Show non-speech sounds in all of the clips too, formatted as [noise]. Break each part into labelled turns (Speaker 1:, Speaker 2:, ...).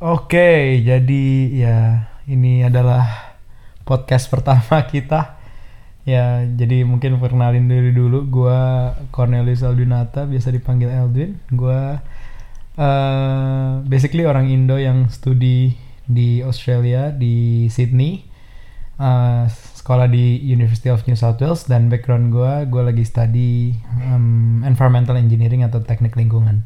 Speaker 1: Oke, jadi ya ini adalah podcast pertama [laughs] kita. Ya, jadi mungkin perkenalin diri dulu. Gua Cornelius Aldunata, biasa dipanggil Eldwin. Gua uh, basically orang Indo yang studi di Australia di Sydney. Uh, sekolah di University of New South Wales dan background gue, gue lagi study um, environmental engineering atau teknik lingkungan.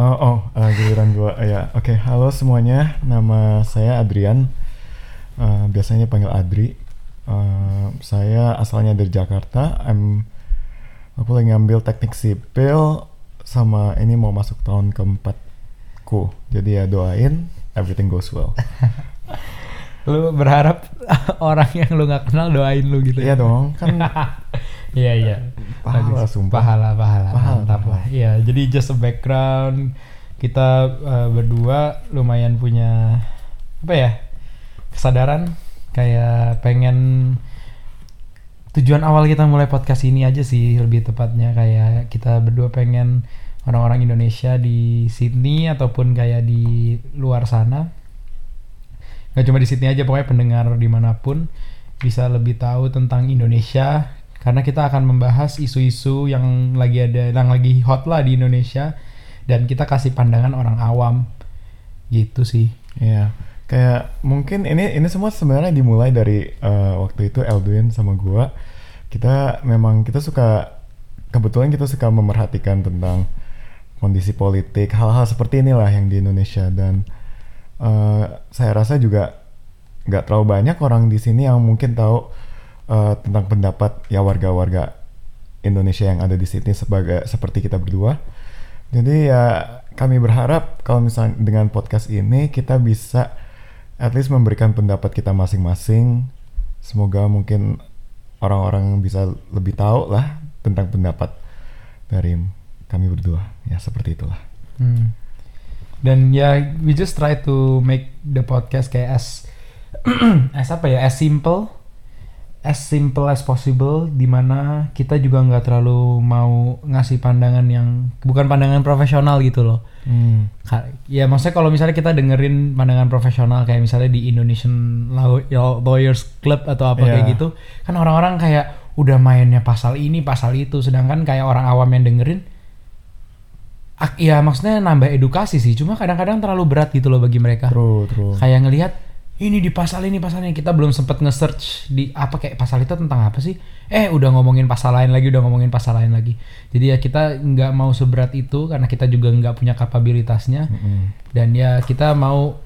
Speaker 2: Oh, oh uh, giliran gue. Uh, ya, oke. Okay. Halo semuanya. Nama saya Adrian. Uh, biasanya panggil Adri. Uh, saya asalnya dari Jakarta. I'm aku lagi ngambil teknik sipil sama ini mau masuk tahun keempatku. Jadi ya doain everything goes well. [laughs]
Speaker 1: lu berharap [laughs] orang yang lu nggak kenal doain lu gitu
Speaker 2: ya? Iya dong, kan [laughs]
Speaker 1: Iya iya.
Speaker 2: Pahala sumpah.
Speaker 1: Pahala pahala. pahala lah. Iya, jadi just a background kita uh, berdua lumayan punya apa ya? kesadaran kayak pengen tujuan awal kita mulai podcast ini aja sih lebih tepatnya kayak kita berdua pengen orang-orang Indonesia di Sydney ataupun kayak di luar sana nggak cuma di Sydney aja pokoknya pendengar di mana pun bisa lebih tahu tentang Indonesia karena kita akan membahas isu-isu yang lagi ada yang lagi hot lah di Indonesia. Dan kita kasih pandangan orang awam. Gitu sih.
Speaker 2: Ya kayak mungkin ini ini semua sebenarnya dimulai dari uh, waktu itu Eldwin sama gua. Kita memang kita suka kebetulan kita suka memerhatikan tentang kondisi politik hal-hal seperti inilah yang di Indonesia. Dan uh, saya rasa juga nggak terlalu banyak orang di sini yang mungkin tahu uh, tentang pendapat ya warga-warga Indonesia yang ada di sini sebagai seperti kita berdua. Jadi ya kami berharap kalau misalnya dengan podcast ini kita bisa at least memberikan pendapat kita masing-masing. Semoga mungkin orang-orang bisa lebih tahu lah tentang pendapat dari kami berdua. Ya seperti itulah. Hmm.
Speaker 1: Dan ya we just try to make the podcast kayak as [clears throat] as apa ya as simple as simple as possible di mana kita juga nggak terlalu mau ngasih pandangan yang bukan pandangan profesional gitu loh hmm. ya maksudnya kalau misalnya kita dengerin pandangan profesional kayak misalnya di Indonesian Lawyers Club atau apa yeah. kayak gitu kan orang-orang kayak udah mainnya pasal ini pasal itu sedangkan kayak orang awam yang dengerin ya maksudnya nambah edukasi sih cuma kadang-kadang terlalu berat gitu loh bagi mereka
Speaker 2: true, true.
Speaker 1: kayak ngelihat ini di pasal ini pasalnya kita belum sempat nge-search di apa kayak pasal itu tentang apa sih? Eh udah ngomongin pasal lain lagi udah ngomongin pasal lain lagi. Jadi ya kita nggak mau seberat itu karena kita juga nggak punya kapabilitasnya. Mm -hmm. dan ya kita mau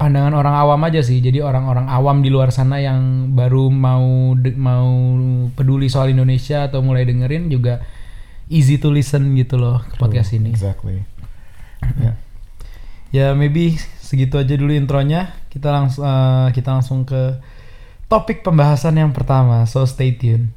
Speaker 1: pandangan orang awam aja sih. Jadi orang-orang awam di luar sana yang baru mau mau peduli soal Indonesia atau mulai dengerin juga easy to listen gitu loh ke podcast
Speaker 2: True,
Speaker 1: ini.
Speaker 2: Exactly.
Speaker 1: Yeah. [clears throat] ya maybe segitu aja dulu intronya kita langsung uh, kita langsung ke topik pembahasan yang pertama so stay tune